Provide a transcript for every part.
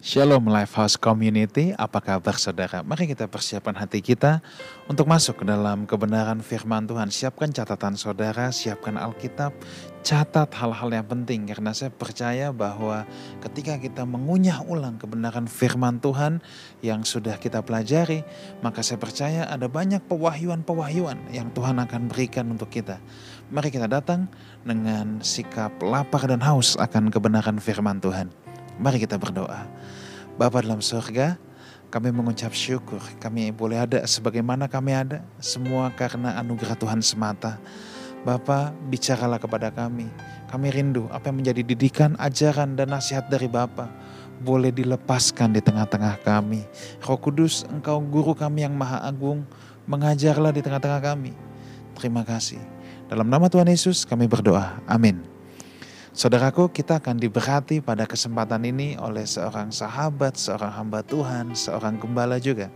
Shalom Lifehouse Community, apa kabar saudara? Mari kita persiapkan hati kita untuk masuk ke dalam kebenaran firman Tuhan. Siapkan catatan saudara, siapkan Alkitab, catat hal-hal yang penting. Karena saya percaya bahwa ketika kita mengunyah ulang kebenaran firman Tuhan yang sudah kita pelajari, maka saya percaya ada banyak pewahyuan-pewahyuan yang Tuhan akan berikan untuk kita. Mari kita datang dengan sikap lapar dan haus akan kebenaran firman Tuhan. Mari kita berdoa. Bapa dalam surga, kami mengucap syukur kami boleh ada sebagaimana kami ada. Semua karena anugerah Tuhan semata. Bapa, bicaralah kepada kami. Kami rindu apa yang menjadi didikan, ajaran, dan nasihat dari Bapa boleh dilepaskan di tengah-tengah kami. Roh Kudus, Engkau guru kami yang maha agung, mengajarlah di tengah-tengah kami. Terima kasih. Dalam nama Tuhan Yesus kami berdoa. Amin. Saudaraku, kita akan diberkati pada kesempatan ini oleh seorang sahabat, seorang hamba Tuhan, seorang gembala juga.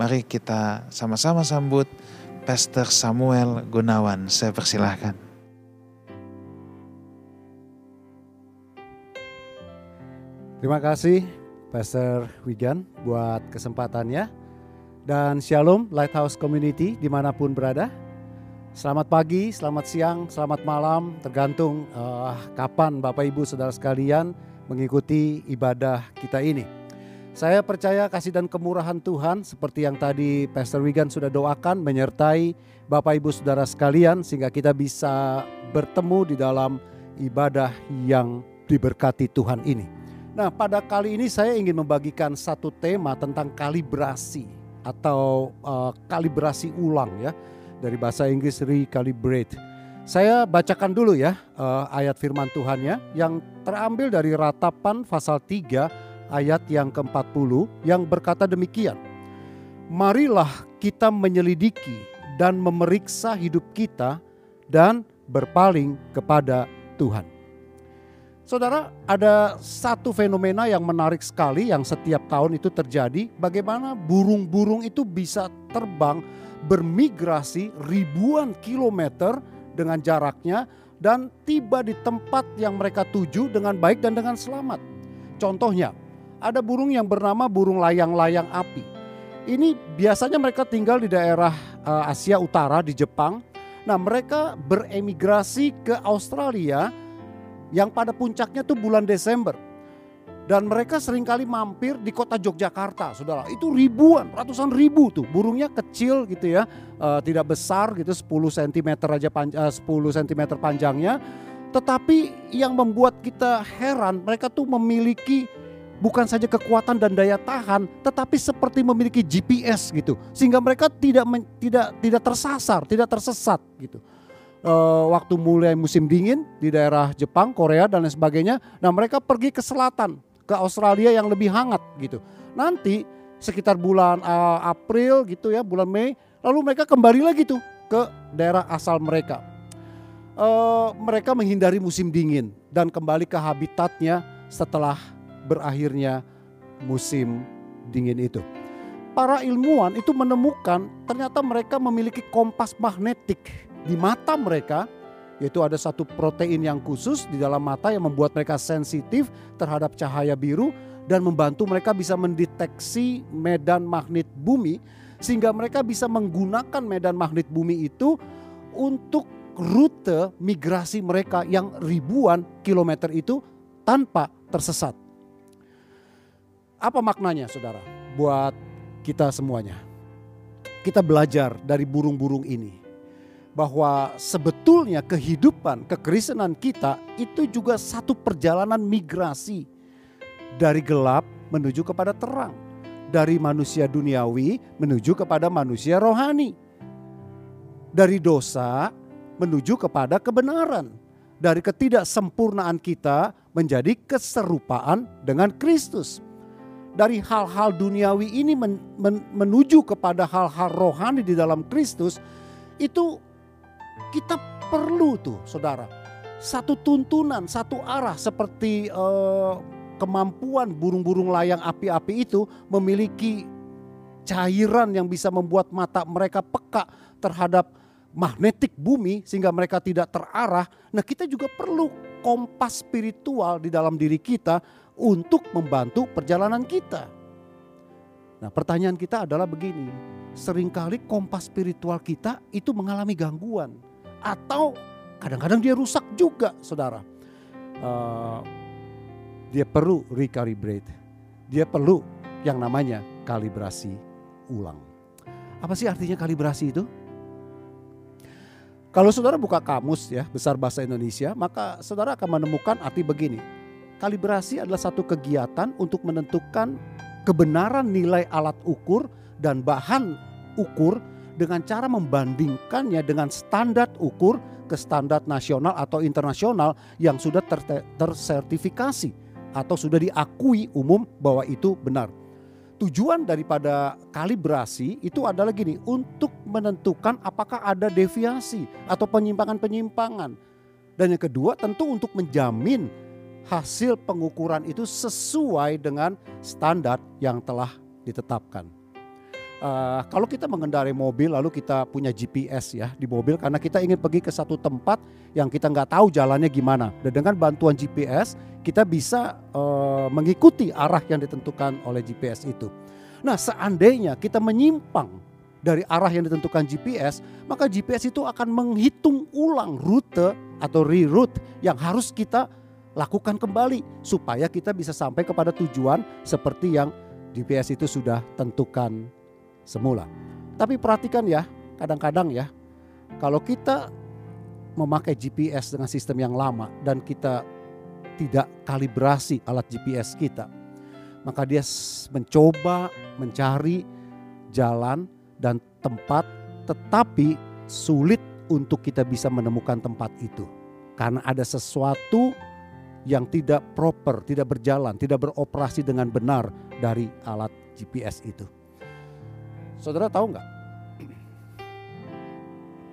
Mari kita sama-sama sambut Pastor Samuel Gunawan. Saya persilahkan. Terima kasih Pastor Wigan buat kesempatannya. Dan Shalom Lighthouse Community di mana pun berada. Selamat pagi, selamat siang, selamat malam, tergantung uh, kapan Bapak Ibu Saudara sekalian mengikuti ibadah kita ini. Saya percaya kasih dan kemurahan Tuhan seperti yang tadi Pastor Wigan sudah doakan menyertai Bapak Ibu Saudara sekalian sehingga kita bisa bertemu di dalam ibadah yang diberkati Tuhan ini. Nah, pada kali ini saya ingin membagikan satu tema tentang kalibrasi atau uh, kalibrasi ulang ya dari bahasa Inggris recalibrate. Saya bacakan dulu ya uh, ayat firman Tuhannya yang terambil dari ratapan pasal 3 ayat yang ke-40 yang berkata demikian. Marilah kita menyelidiki dan memeriksa hidup kita dan berpaling kepada Tuhan. Saudara, ada satu fenomena yang menarik sekali yang setiap tahun itu terjadi. Bagaimana burung-burung itu bisa terbang bermigrasi ribuan kilometer dengan jaraknya dan tiba di tempat yang mereka tuju dengan baik dan dengan selamat. Contohnya, ada burung yang bernama burung layang-layang api. Ini biasanya mereka tinggal di daerah uh, Asia Utara di Jepang. Nah, mereka beremigrasi ke Australia yang pada puncaknya tuh bulan Desember. Dan mereka sering kali mampir di kota Yogyakarta, saudara. Itu ribuan, ratusan ribu tuh. Burungnya kecil gitu ya, uh, tidak besar gitu, 10 cm aja panj uh, 10 cm panjangnya. Tetapi yang membuat kita heran, mereka tuh memiliki bukan saja kekuatan dan daya tahan, tetapi seperti memiliki GPS gitu, sehingga mereka tidak men, tidak tidak tersasar, tidak tersesat gitu uh, waktu mulai musim dingin di daerah Jepang, Korea dan lain sebagainya. Nah, mereka pergi ke selatan, ke Australia yang lebih hangat gitu. Nanti sekitar bulan uh, April gitu ya, bulan Mei, lalu mereka kembali lagi tuh ke daerah asal mereka. Uh, mereka menghindari musim dingin dan kembali ke habitatnya setelah berakhirnya musim dingin itu. Para ilmuwan itu menemukan ternyata mereka memiliki kompas magnetik di mata mereka yaitu ada satu protein yang khusus di dalam mata yang membuat mereka sensitif terhadap cahaya biru dan membantu mereka bisa mendeteksi medan magnet bumi sehingga mereka bisa menggunakan medan magnet bumi itu untuk rute migrasi mereka yang ribuan kilometer itu tanpa tersesat. Apa maknanya saudara buat kita semuanya? Kita belajar dari burung-burung ini bahwa sebetulnya kehidupan kekristenan kita itu juga satu perjalanan migrasi. Dari gelap menuju kepada terang, dari manusia duniawi menuju kepada manusia rohani, dari dosa menuju kepada kebenaran, dari ketidaksempurnaan kita menjadi keserupaan dengan Kristus. Dari hal-hal duniawi ini menuju kepada hal-hal rohani di dalam Kristus itu kita perlu tuh saudara. Satu tuntunan, satu arah seperti uh, kemampuan burung-burung layang api-api itu memiliki cairan yang bisa membuat mata mereka peka terhadap magnetik bumi sehingga mereka tidak terarah. Nah kita juga perlu kompas spiritual di dalam diri kita untuk membantu perjalanan kita. Nah, pertanyaan kita adalah begini: sering kali kompas spiritual kita itu mengalami gangguan, atau kadang-kadang dia rusak juga, saudara. Uh, dia perlu recalibrate, dia perlu yang namanya kalibrasi ulang. Apa sih artinya kalibrasi itu? Kalau saudara buka kamus ya, besar bahasa Indonesia, maka saudara akan menemukan arti begini. Kalibrasi adalah satu kegiatan untuk menentukan kebenaran nilai alat ukur dan bahan ukur dengan cara membandingkannya dengan standar ukur ke standar nasional atau internasional yang sudah tersertifikasi atau sudah diakui umum bahwa itu benar tujuan daripada kalibrasi itu adalah gini, untuk menentukan apakah ada deviasi atau penyimpangan-penyimpangan. Dan yang kedua tentu untuk menjamin hasil pengukuran itu sesuai dengan standar yang telah ditetapkan. Uh, kalau kita mengendarai mobil lalu kita punya GPS ya di mobil karena kita ingin pergi ke satu tempat yang kita nggak tahu jalannya gimana dan dengan bantuan GPS kita bisa uh, mengikuti arah yang ditentukan oleh GPS itu. Nah seandainya kita menyimpang dari arah yang ditentukan GPS maka GPS itu akan menghitung ulang rute atau reroute yang harus kita lakukan kembali supaya kita bisa sampai kepada tujuan seperti yang GPS itu sudah tentukan semula. Tapi perhatikan ya, kadang-kadang ya, kalau kita memakai GPS dengan sistem yang lama dan kita tidak kalibrasi alat GPS kita, maka dia mencoba mencari jalan dan tempat tetapi sulit untuk kita bisa menemukan tempat itu. Karena ada sesuatu yang tidak proper, tidak berjalan, tidak beroperasi dengan benar dari alat GPS itu. Saudara tahu nggak?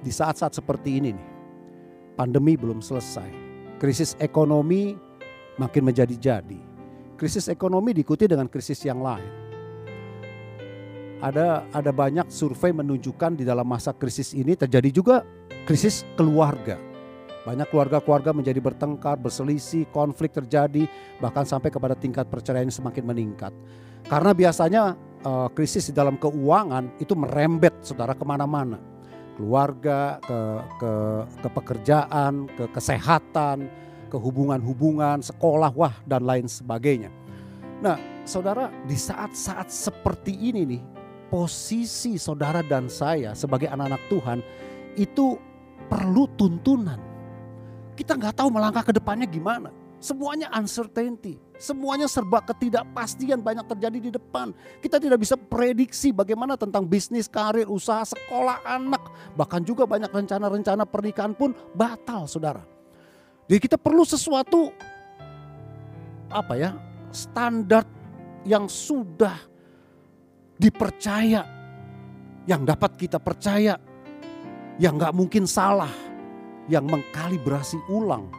Di saat-saat seperti ini nih, pandemi belum selesai. Krisis ekonomi makin menjadi-jadi. Krisis ekonomi diikuti dengan krisis yang lain. Ada ada banyak survei menunjukkan di dalam masa krisis ini terjadi juga krisis keluarga. Banyak keluarga-keluarga menjadi bertengkar, berselisih, konflik terjadi, bahkan sampai kepada tingkat perceraian semakin meningkat. Karena biasanya uh, krisis di dalam keuangan itu merembet saudara ke mana-mana. Keluarga, ke, ke, ke pekerjaan, ke kesehatan, ke hubungan-hubungan, sekolah, wah dan lain sebagainya. Nah saudara di saat-saat seperti ini nih, posisi saudara dan saya sebagai anak-anak Tuhan itu perlu tuntunan. Kita nggak tahu melangkah ke depannya gimana. Semuanya uncertainty, semuanya serba ketidakpastian banyak terjadi di depan. Kita tidak bisa prediksi bagaimana tentang bisnis, karir, usaha, sekolah anak, bahkan juga banyak rencana-rencana pernikahan pun batal, Saudara. Jadi kita perlu sesuatu apa ya? standar yang sudah dipercaya, yang dapat kita percaya, yang nggak mungkin salah, yang mengkalibrasi ulang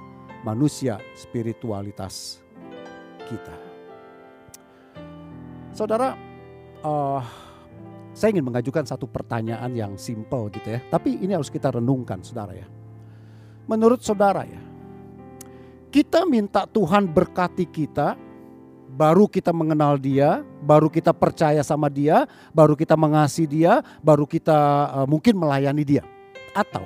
manusia spiritualitas kita. Saudara, uh, saya ingin mengajukan satu pertanyaan yang simple gitu ya. Tapi ini harus kita renungkan saudara ya. Menurut saudara ya, kita minta Tuhan berkati kita, baru kita mengenal dia, baru kita percaya sama dia, baru kita mengasihi dia, baru kita uh, mungkin melayani dia. Atau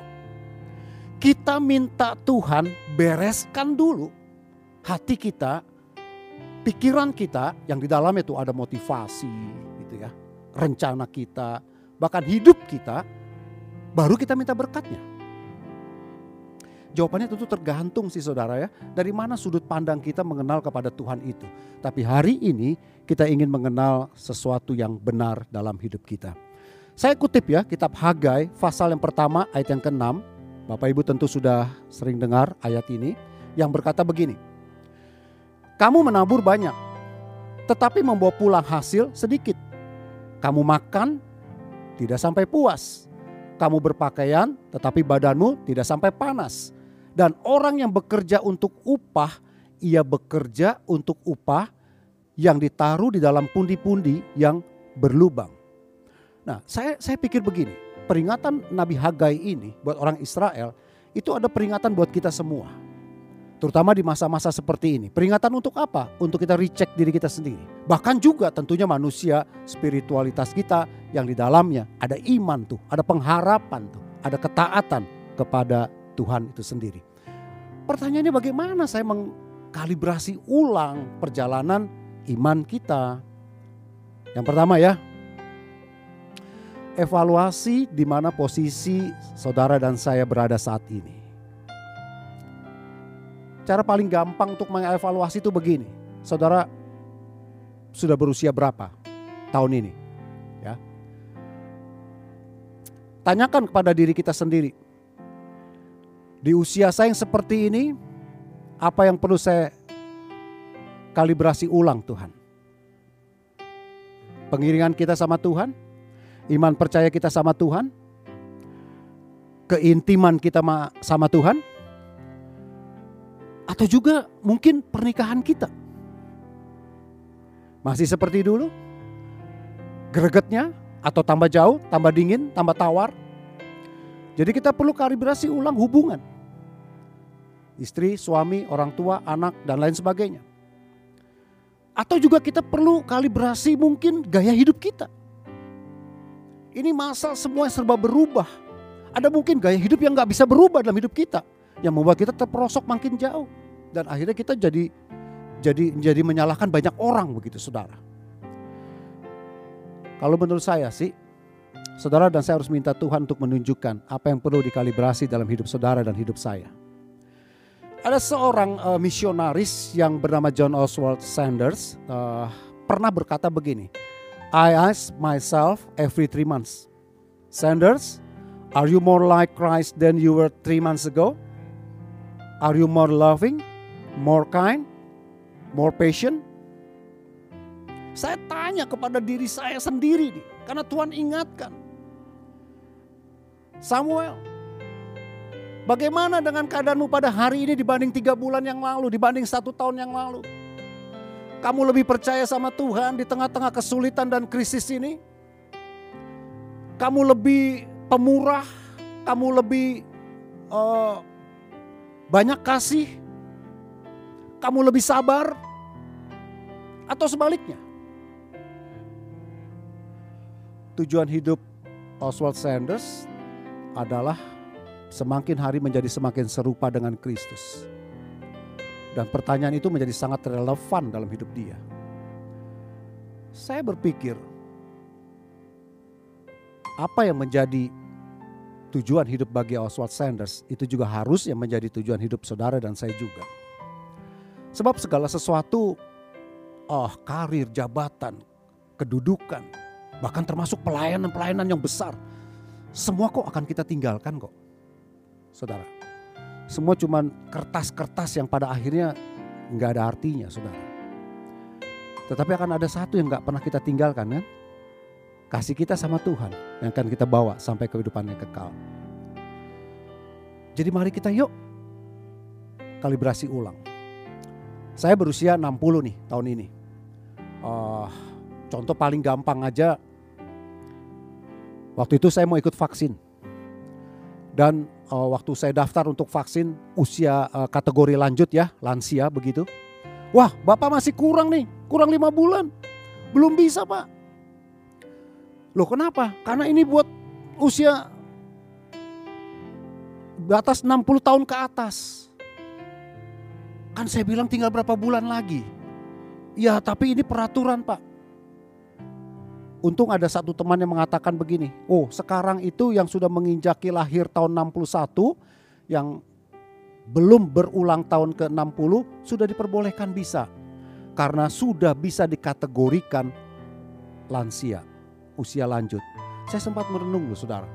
kita minta Tuhan bereskan dulu hati kita, pikiran kita yang di dalamnya itu ada motivasi gitu ya, rencana kita, bahkan hidup kita, baru kita minta berkatnya. Jawabannya tentu tergantung sih saudara ya, dari mana sudut pandang kita mengenal kepada Tuhan itu. Tapi hari ini kita ingin mengenal sesuatu yang benar dalam hidup kita. Saya kutip ya kitab Hagai pasal yang pertama ayat yang ke-6 Bapak Ibu tentu sudah sering dengar ayat ini yang berkata begini. Kamu menabur banyak, tetapi membawa pulang hasil sedikit. Kamu makan, tidak sampai puas. Kamu berpakaian, tetapi badanmu tidak sampai panas. Dan orang yang bekerja untuk upah, ia bekerja untuk upah yang ditaruh di dalam pundi-pundi yang berlubang. Nah, saya saya pikir begini peringatan Nabi Hagai ini buat orang Israel itu ada peringatan buat kita semua. Terutama di masa-masa seperti ini. Peringatan untuk apa? Untuk kita recheck diri kita sendiri. Bahkan juga tentunya manusia, spiritualitas kita yang di dalamnya ada iman tuh, ada pengharapan tuh, ada ketaatan kepada Tuhan itu sendiri. Pertanyaannya bagaimana saya mengkalibrasi ulang perjalanan iman kita? Yang pertama ya, evaluasi di mana posisi saudara dan saya berada saat ini. Cara paling gampang untuk mengevaluasi itu begini. Saudara sudah berusia berapa tahun ini? Ya. Tanyakan kepada diri kita sendiri. Di usia saya yang seperti ini, apa yang perlu saya kalibrasi ulang Tuhan? Pengiringan kita sama Tuhan, iman percaya kita sama Tuhan, keintiman kita sama Tuhan, atau juga mungkin pernikahan kita. Masih seperti dulu? Gregetnya atau tambah jauh, tambah dingin, tambah tawar. Jadi kita perlu kalibrasi ulang hubungan. Istri, suami, orang tua, anak, dan lain sebagainya. Atau juga kita perlu kalibrasi mungkin gaya hidup kita. Ini masa semua serba berubah. Ada mungkin gaya hidup yang gak bisa berubah dalam hidup kita yang membuat kita terperosok makin jauh dan akhirnya kita jadi jadi jadi menyalahkan banyak orang begitu saudara. Kalau menurut saya sih saudara dan saya harus minta Tuhan untuk menunjukkan apa yang perlu dikalibrasi dalam hidup saudara dan hidup saya. Ada seorang uh, misionaris yang bernama John Oswald Sanders uh, pernah berkata begini, I ask myself every three months, Sanders, are you more like Christ than you were three months ago? Are you more loving, more kind, more patient? Saya tanya kepada diri saya sendiri nih, karena Tuhan ingatkan. Samuel, bagaimana dengan keadaanmu pada hari ini dibanding tiga bulan yang lalu, dibanding satu tahun yang lalu? Kamu lebih percaya sama Tuhan di tengah-tengah kesulitan dan krisis ini? Kamu lebih pemurah, kamu lebih uh, banyak kasih, kamu lebih sabar, atau sebaliknya. Tujuan hidup Oswald Sanders adalah semakin hari menjadi semakin serupa dengan Kristus. Dan pertanyaan itu menjadi sangat relevan dalam hidup dia. Saya berpikir, apa yang menjadi tujuan hidup bagi Oswald Sanders itu juga harus yang menjadi tujuan hidup saudara dan saya juga. Sebab segala sesuatu, oh karir, jabatan, kedudukan, bahkan termasuk pelayanan-pelayanan yang besar, semua kok akan kita tinggalkan kok, saudara. Semua cuma kertas-kertas yang pada akhirnya nggak ada artinya, saudara. Tetapi akan ada satu yang nggak pernah kita tinggalkan kan? kasih kita sama Tuhan yang akan kita bawa sampai kehidupan yang kekal. Jadi mari kita yuk kalibrasi ulang. Saya berusia 60 nih tahun ini. Uh, contoh paling gampang aja, waktu itu saya mau ikut vaksin. Dan uh, waktu saya daftar untuk vaksin usia uh, kategori lanjut ya, lansia begitu. Wah bapak masih kurang nih, kurang lima bulan. Belum bisa pak, Loh kenapa? Karena ini buat usia di atas 60 tahun ke atas. Kan saya bilang tinggal berapa bulan lagi. Ya tapi ini peraturan pak. Untung ada satu teman yang mengatakan begini. Oh sekarang itu yang sudah menginjaki lahir tahun 61. Yang belum berulang tahun ke 60 sudah diperbolehkan bisa. Karena sudah bisa dikategorikan lansia usia lanjut. Saya sempat merenung loh saudara.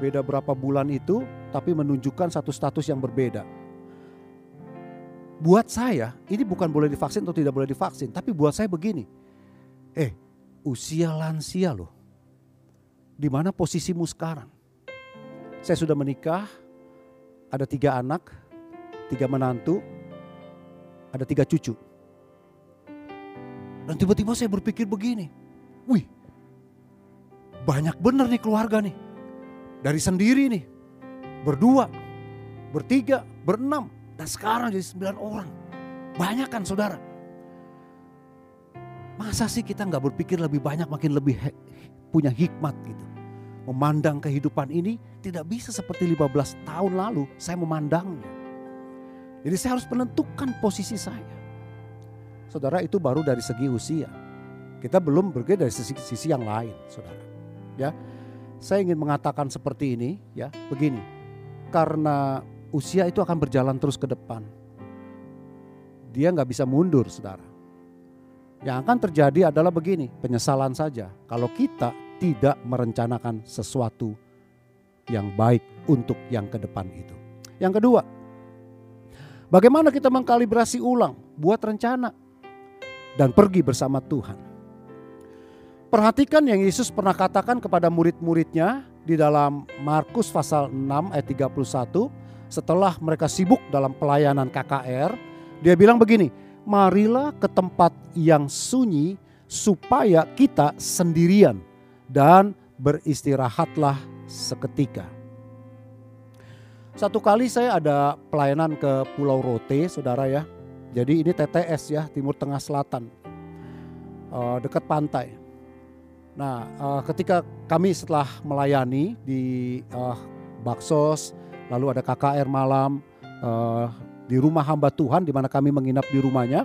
Beda berapa bulan itu tapi menunjukkan satu status yang berbeda. Buat saya ini bukan boleh divaksin atau tidak boleh divaksin. Tapi buat saya begini. Eh usia lansia loh. Di mana posisimu sekarang? Saya sudah menikah, ada tiga anak, tiga menantu, ada tiga cucu. Dan tiba-tiba saya berpikir begini, wih banyak bener nih keluarga nih. Dari sendiri nih. Berdua, bertiga, berenam. Dan sekarang jadi sembilan orang. Banyak kan saudara? Masa sih kita nggak berpikir lebih banyak makin lebih punya hikmat gitu. Memandang kehidupan ini tidak bisa seperti 15 tahun lalu saya memandangnya. Jadi saya harus menentukan posisi saya. Saudara itu baru dari segi usia. Kita belum bergerak dari sisi, sisi yang lain, saudara. Ya, saya ingin mengatakan seperti ini, ya, begini. Karena usia itu akan berjalan terus ke depan. Dia nggak bisa mundur, saudara. Yang akan terjadi adalah begini, penyesalan saja. Kalau kita tidak merencanakan sesuatu yang baik untuk yang ke depan itu. Yang kedua, bagaimana kita mengkalibrasi ulang, buat rencana, dan pergi bersama Tuhan. Perhatikan yang Yesus pernah katakan kepada murid-muridnya di dalam Markus pasal 6 ayat 31 setelah mereka sibuk dalam pelayanan KKR, dia bilang begini, marilah ke tempat yang sunyi supaya kita sendirian dan beristirahatlah seketika. Satu kali saya ada pelayanan ke Pulau Rote, saudara ya. Jadi ini TTS ya, Timur Tengah Selatan, uh, dekat pantai. Nah, uh, ketika kami setelah melayani di uh, Baksos, lalu ada KKR malam uh, di rumah hamba Tuhan, di mana kami menginap di rumahnya.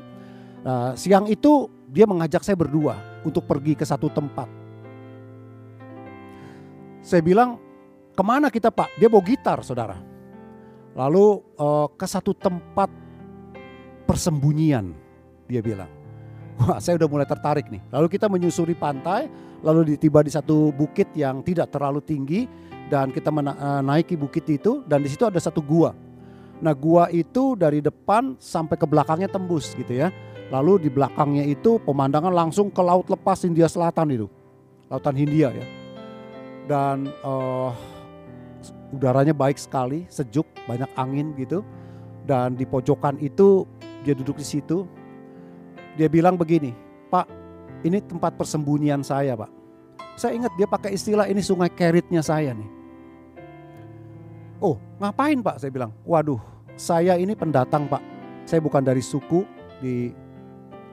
Nah, siang itu dia mengajak saya berdua untuk pergi ke satu tempat saya bilang, ke mana kita pak? Dia bawa gitar saudara. Lalu uh, ke satu tempat persembunyian dia bilang. Wah saya udah mulai tertarik nih. Lalu kita menyusuri pantai, lalu tiba di satu bukit yang tidak terlalu tinggi dan kita menaiki eh, bukit itu dan di situ ada satu gua. Nah gua itu dari depan sampai ke belakangnya tembus gitu ya. Lalu di belakangnya itu pemandangan langsung ke laut lepas India Selatan itu. Lautan Hindia ya dan uh, udaranya baik sekali, sejuk, banyak angin gitu. Dan di pojokan itu dia duduk di situ. Dia bilang begini, Pak, ini tempat persembunyian saya, Pak. Saya ingat dia pakai istilah ini sungai keritnya saya nih. Oh, ngapain Pak? Saya bilang, waduh, saya ini pendatang Pak. Saya bukan dari suku di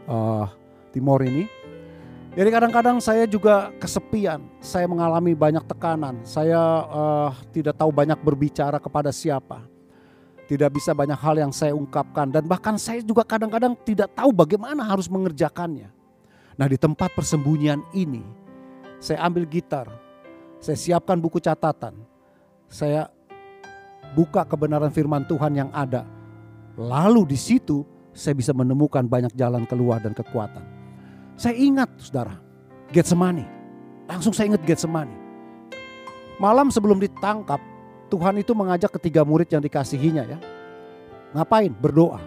uh, Timor ini jadi kadang-kadang saya juga kesepian, saya mengalami banyak tekanan, saya uh, tidak tahu banyak berbicara kepada siapa. Tidak bisa banyak hal yang saya ungkapkan dan bahkan saya juga kadang-kadang tidak tahu bagaimana harus mengerjakannya. Nah di tempat persembunyian ini, saya ambil gitar, saya siapkan buku catatan, saya buka kebenaran firman Tuhan yang ada. Lalu di situ saya bisa menemukan banyak jalan keluar dan kekuatan. Saya ingat saudara, Getsemani. Langsung saya ingat Getsemani. Malam sebelum ditangkap, Tuhan itu mengajak ketiga murid yang dikasihinya ya. Ngapain? Berdoa.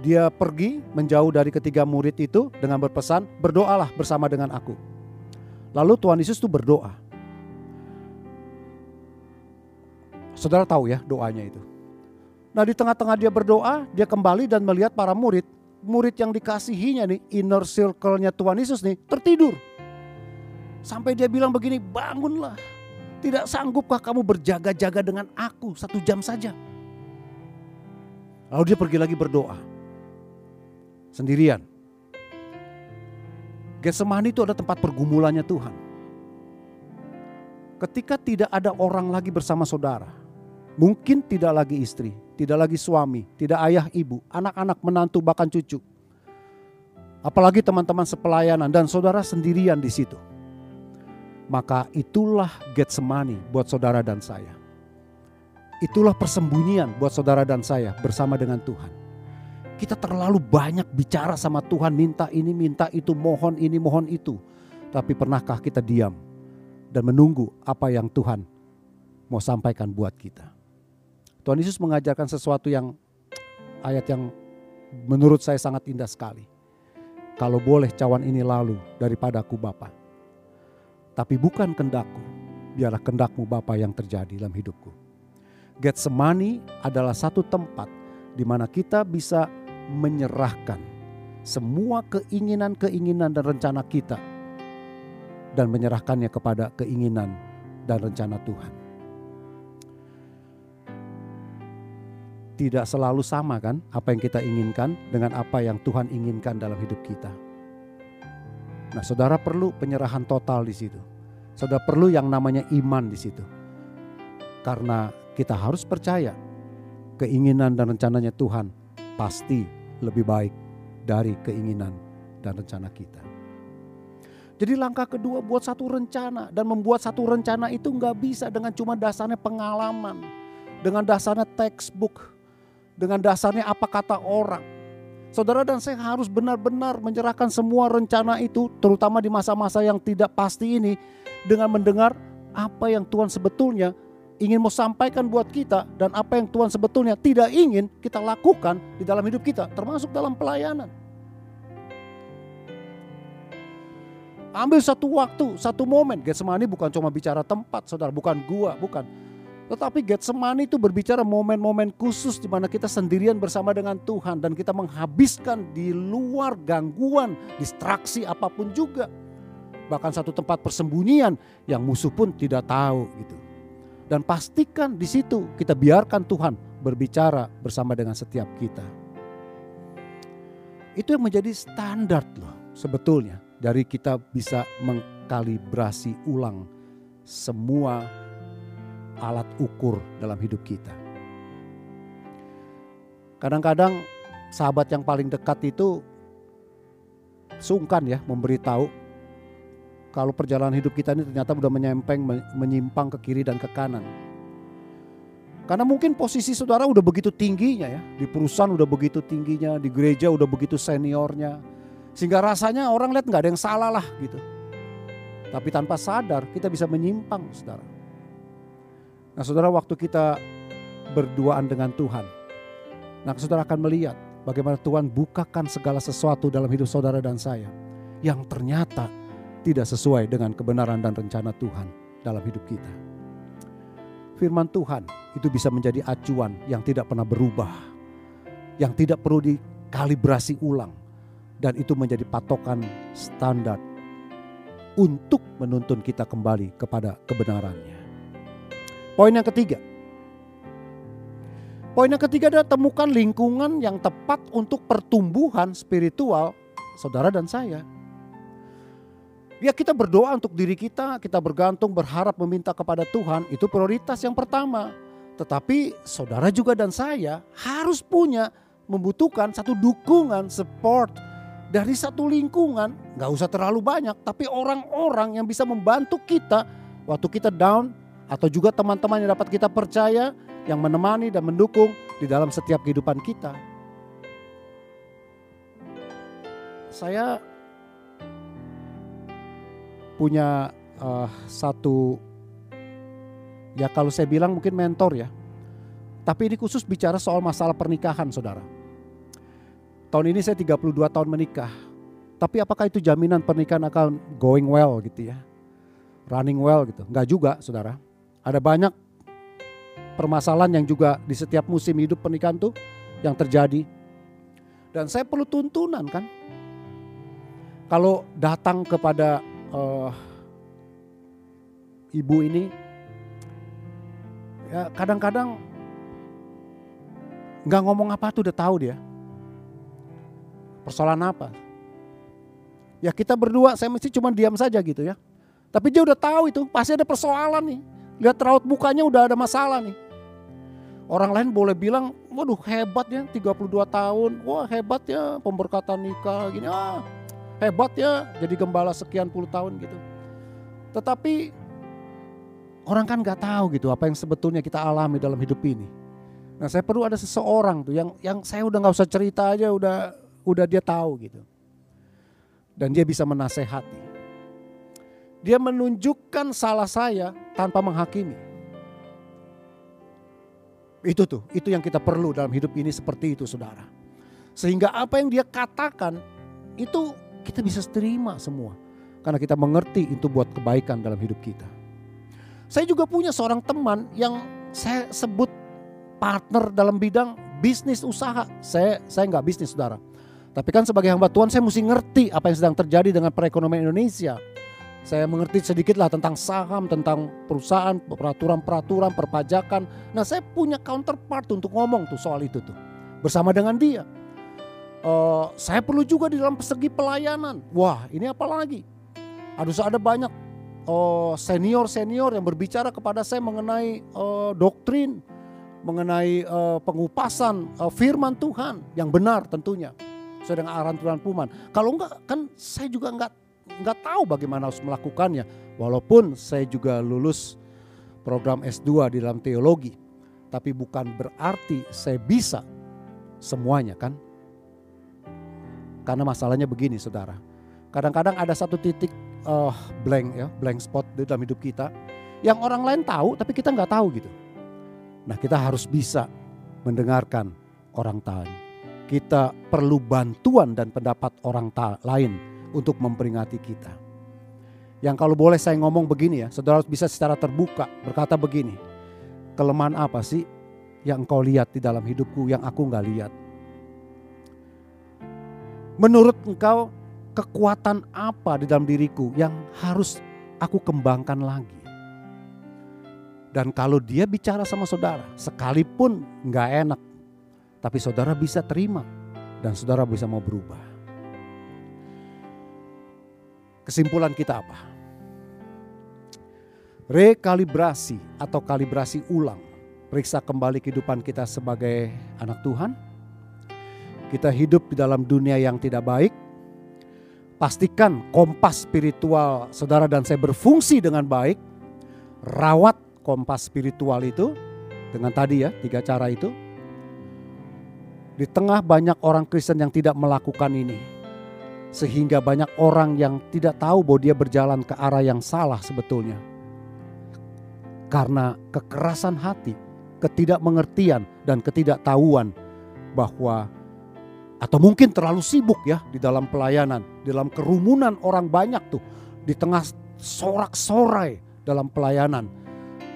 Dia pergi menjauh dari ketiga murid itu dengan berpesan, berdoalah bersama dengan aku. Lalu Tuhan Yesus itu berdoa. Saudara tahu ya doanya itu. Nah di tengah-tengah dia berdoa, dia kembali dan melihat para murid murid yang dikasihinya nih, inner circle-nya Tuhan Yesus nih, tertidur. Sampai dia bilang begini, bangunlah. Tidak sanggupkah kamu berjaga-jaga dengan aku satu jam saja? Lalu dia pergi lagi berdoa. Sendirian. Getsemani itu ada tempat pergumulannya Tuhan. Ketika tidak ada orang lagi bersama saudara, mungkin tidak lagi istri, tidak lagi suami, tidak ayah ibu, anak-anak menantu bahkan cucu. Apalagi teman-teman sepelayanan dan saudara sendirian di situ. Maka itulah Getsemani buat saudara dan saya. Itulah persembunyian buat saudara dan saya bersama dengan Tuhan. Kita terlalu banyak bicara sama Tuhan, minta ini, minta itu, mohon ini, mohon itu. Tapi pernahkah kita diam dan menunggu apa yang Tuhan mau sampaikan buat kita? Tuhan Yesus mengajarkan sesuatu yang ayat yang menurut saya sangat indah sekali. Kalau boleh cawan ini lalu daripada aku Bapa. Tapi bukan kendakku, biarlah kendakmu Bapa yang terjadi dalam hidupku. Getsemani adalah satu tempat di mana kita bisa menyerahkan semua keinginan-keinginan dan rencana kita dan menyerahkannya kepada keinginan dan rencana Tuhan. Tidak selalu sama kan apa yang kita inginkan dengan apa yang Tuhan inginkan dalam hidup kita. Nah, saudara perlu penyerahan total di situ. Saudara perlu yang namanya iman di situ. Karena kita harus percaya keinginan dan rencananya Tuhan pasti lebih baik dari keinginan dan rencana kita. Jadi langkah kedua buat satu rencana dan membuat satu rencana itu nggak bisa dengan cuma dasarnya pengalaman, dengan dasarnya textbook, dengan dasarnya apa kata orang. Saudara dan saya harus benar-benar menyerahkan semua rencana itu, terutama di masa-masa yang tidak pasti ini, dengan mendengar apa yang Tuhan sebetulnya ingin mau sampaikan buat kita dan apa yang Tuhan sebetulnya tidak ingin kita lakukan di dalam hidup kita, termasuk dalam pelayanan. Ambil satu waktu, satu momen. Getsemani bukan cuma bicara tempat, saudara, bukan gua, bukan. Tetapi Getsemani itu berbicara momen-momen khusus di mana kita sendirian bersama dengan Tuhan dan kita menghabiskan di luar gangguan, distraksi apa pun juga. Bahkan satu tempat persembunyian yang musuh pun tidak tahu gitu. Dan pastikan di situ kita biarkan Tuhan berbicara bersama dengan setiap kita. Itu yang menjadi standar loh sebetulnya dari kita bisa mengkalibrasi ulang semua alat ukur dalam hidup kita. Kadang-kadang sahabat yang paling dekat itu sungkan ya memberitahu kalau perjalanan hidup kita ini ternyata sudah menyempeng, menyimpang ke kiri dan ke kanan. Karena mungkin posisi saudara udah begitu tingginya ya, di perusahaan udah begitu tingginya, di gereja udah begitu seniornya, sehingga rasanya orang lihat nggak ada yang salah lah gitu. Tapi tanpa sadar kita bisa menyimpang saudara. Nah saudara waktu kita berduaan dengan Tuhan. Nah saudara akan melihat bagaimana Tuhan bukakan segala sesuatu dalam hidup saudara dan saya. Yang ternyata tidak sesuai dengan kebenaran dan rencana Tuhan dalam hidup kita. Firman Tuhan itu bisa menjadi acuan yang tidak pernah berubah. Yang tidak perlu dikalibrasi ulang dan itu menjadi patokan standar untuk menuntun kita kembali kepada kebenarannya. Poin yang ketiga. Poin yang ketiga adalah temukan lingkungan yang tepat untuk pertumbuhan spiritual saudara dan saya. Ya kita berdoa untuk diri kita, kita bergantung, berharap meminta kepada Tuhan, itu prioritas yang pertama. Tetapi saudara juga dan saya harus punya membutuhkan satu dukungan, support, dari satu lingkungan, nggak usah terlalu banyak, tapi orang-orang yang bisa membantu kita waktu kita down atau juga teman-teman yang dapat kita percaya yang menemani dan mendukung di dalam setiap kehidupan kita. Saya punya uh, satu ya kalau saya bilang mungkin mentor ya. Tapi ini khusus bicara soal masalah pernikahan saudara. Tahun ini saya 32 tahun menikah. Tapi apakah itu jaminan pernikahan akan going well gitu ya? Running well gitu. Enggak juga saudara. Ada banyak permasalahan yang juga di setiap musim hidup pernikahan tuh yang terjadi. Dan saya perlu tuntunan kan. Kalau datang kepada uh, ibu ini, ya kadang-kadang nggak ngomong apa tuh udah tahu dia Persoalan apa? Ya kita berdua saya mesti cuma diam saja gitu ya. Tapi dia udah tahu itu pasti ada persoalan nih. Lihat raut mukanya udah ada masalah nih. Orang lain boleh bilang, waduh hebat ya 32 tahun, wah hebat ya pemberkatan nikah gini, ah hebat ya jadi gembala sekian puluh tahun gitu. Tetapi orang kan nggak tahu gitu apa yang sebetulnya kita alami dalam hidup ini. Nah saya perlu ada seseorang tuh yang yang saya udah nggak usah cerita aja udah udah dia tahu gitu. Dan dia bisa menasehati. Dia menunjukkan salah saya tanpa menghakimi. Itu tuh, itu yang kita perlu dalam hidup ini seperti itu saudara. Sehingga apa yang dia katakan itu kita bisa terima semua. Karena kita mengerti itu buat kebaikan dalam hidup kita. Saya juga punya seorang teman yang saya sebut partner dalam bidang bisnis usaha. Saya saya nggak bisnis saudara. Tapi kan sebagai hamba Tuhan saya mesti ngerti apa yang sedang terjadi dengan perekonomian Indonesia. Saya mengerti sedikit lah tentang saham, tentang perusahaan, peraturan-peraturan, perpajakan. Nah saya punya counterpart untuk ngomong tuh soal itu tuh. Bersama dengan dia. Uh, saya perlu juga di dalam segi pelayanan. Wah ini apa lagi? Harus ada banyak uh, senior-senior yang berbicara kepada saya mengenai uh, doktrin, mengenai uh, pengupasan uh, firman Tuhan yang benar tentunya. Saya dengan arahan Tuhan Puman. Kalau enggak kan saya juga enggak nggak tahu bagaimana harus melakukannya. Walaupun saya juga lulus program S2 di dalam teologi. Tapi bukan berarti saya bisa semuanya kan. Karena masalahnya begini saudara. Kadang-kadang ada satu titik uh, blank ya, blank spot di dalam hidup kita. Yang orang lain tahu tapi kita nggak tahu gitu. Nah kita harus bisa mendengarkan orang lain. Kita perlu bantuan dan pendapat orang lain untuk memperingati kita. Yang kalau boleh saya ngomong begini ya, saudara bisa secara terbuka berkata begini. Kelemahan apa sih yang engkau lihat di dalam hidupku yang aku nggak lihat? Menurut engkau kekuatan apa di dalam diriku yang harus aku kembangkan lagi? Dan kalau dia bicara sama saudara, sekalipun nggak enak, tapi saudara bisa terima dan saudara bisa mau berubah. Kesimpulan kita apa? Rekalibrasi atau kalibrasi ulang. Periksa kembali kehidupan kita sebagai anak Tuhan. Kita hidup di dalam dunia yang tidak baik. Pastikan kompas spiritual saudara dan saya berfungsi dengan baik. Rawat kompas spiritual itu dengan tadi ya tiga cara itu. Di tengah banyak orang Kristen yang tidak melakukan ini sehingga banyak orang yang tidak tahu bahwa dia berjalan ke arah yang salah sebetulnya. Karena kekerasan hati, ketidakmengertian dan ketidaktahuan bahwa atau mungkin terlalu sibuk ya di dalam pelayanan, di dalam kerumunan orang banyak tuh, di tengah sorak-sorai dalam pelayanan,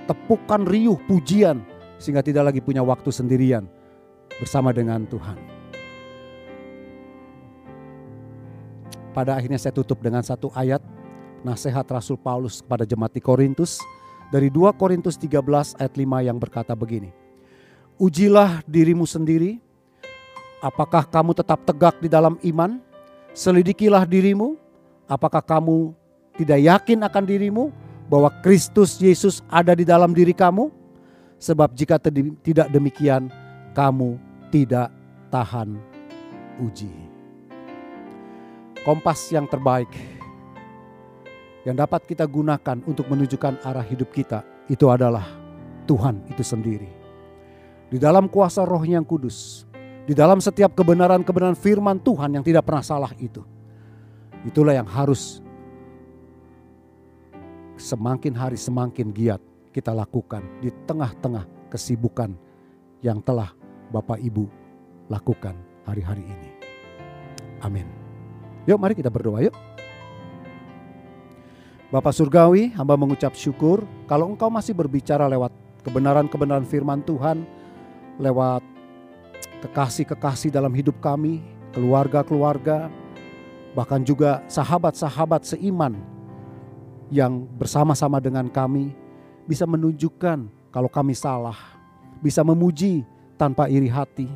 tepukan riuh pujian sehingga tidak lagi punya waktu sendirian bersama dengan Tuhan. Pada akhirnya saya tutup dengan satu ayat nasihat Rasul Paulus kepada jemaat di Korintus dari 2 Korintus 13 ayat 5 yang berkata begini. Ujilah dirimu sendiri, apakah kamu tetap tegak di dalam iman? Selidikilah dirimu, apakah kamu tidak yakin akan dirimu bahwa Kristus Yesus ada di dalam diri kamu? Sebab jika tidak demikian, kamu tidak tahan uji kompas yang terbaik yang dapat kita gunakan untuk menunjukkan arah hidup kita itu adalah Tuhan itu sendiri. Di dalam kuasa roh yang kudus, di dalam setiap kebenaran-kebenaran firman Tuhan yang tidak pernah salah itu. Itulah yang harus semakin hari semakin giat kita lakukan di tengah-tengah kesibukan yang telah Bapak Ibu lakukan hari-hari ini. Amin. Yuk mari kita berdoa yuk. Bapak Surgawi, hamba mengucap syukur kalau engkau masih berbicara lewat kebenaran-kebenaran firman Tuhan, lewat kekasih-kekasih dalam hidup kami, keluarga-keluarga, bahkan juga sahabat-sahabat seiman yang bersama-sama dengan kami bisa menunjukkan kalau kami salah, bisa memuji tanpa iri hati.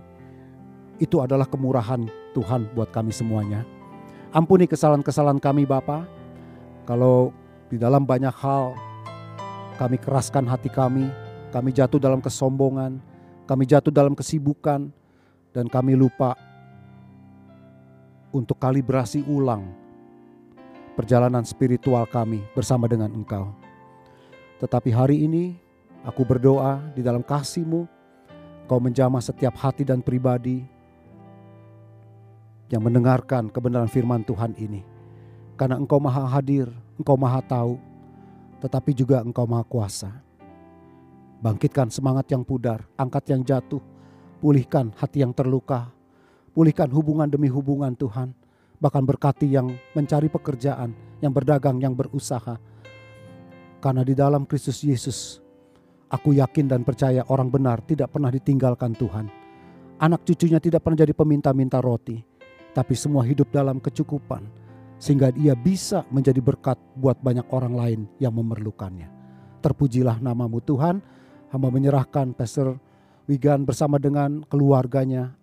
Itu adalah kemurahan Tuhan buat kami semuanya. Ampuni kesalahan-kesalahan kami Bapa. Kalau di dalam banyak hal kami keraskan hati kami, kami jatuh dalam kesombongan, kami jatuh dalam kesibukan, dan kami lupa untuk kalibrasi ulang perjalanan spiritual kami bersama dengan Engkau. Tetapi hari ini aku berdoa di dalam kasih-Mu, Kau menjamah setiap hati dan pribadi yang mendengarkan kebenaran firman Tuhan ini. Karena engkau maha hadir, engkau maha tahu, tetapi juga engkau maha kuasa. Bangkitkan semangat yang pudar, angkat yang jatuh, pulihkan hati yang terluka, pulihkan hubungan demi hubungan Tuhan, bahkan berkati yang mencari pekerjaan, yang berdagang, yang berusaha. Karena di dalam Kristus Yesus, aku yakin dan percaya orang benar tidak pernah ditinggalkan Tuhan. Anak cucunya tidak pernah jadi peminta-minta roti tapi semua hidup dalam kecukupan, sehingga ia bisa menjadi berkat buat banyak orang lain yang memerlukannya. Terpujilah namamu Tuhan, hamba menyerahkan Pastor Wigan bersama dengan keluarganya,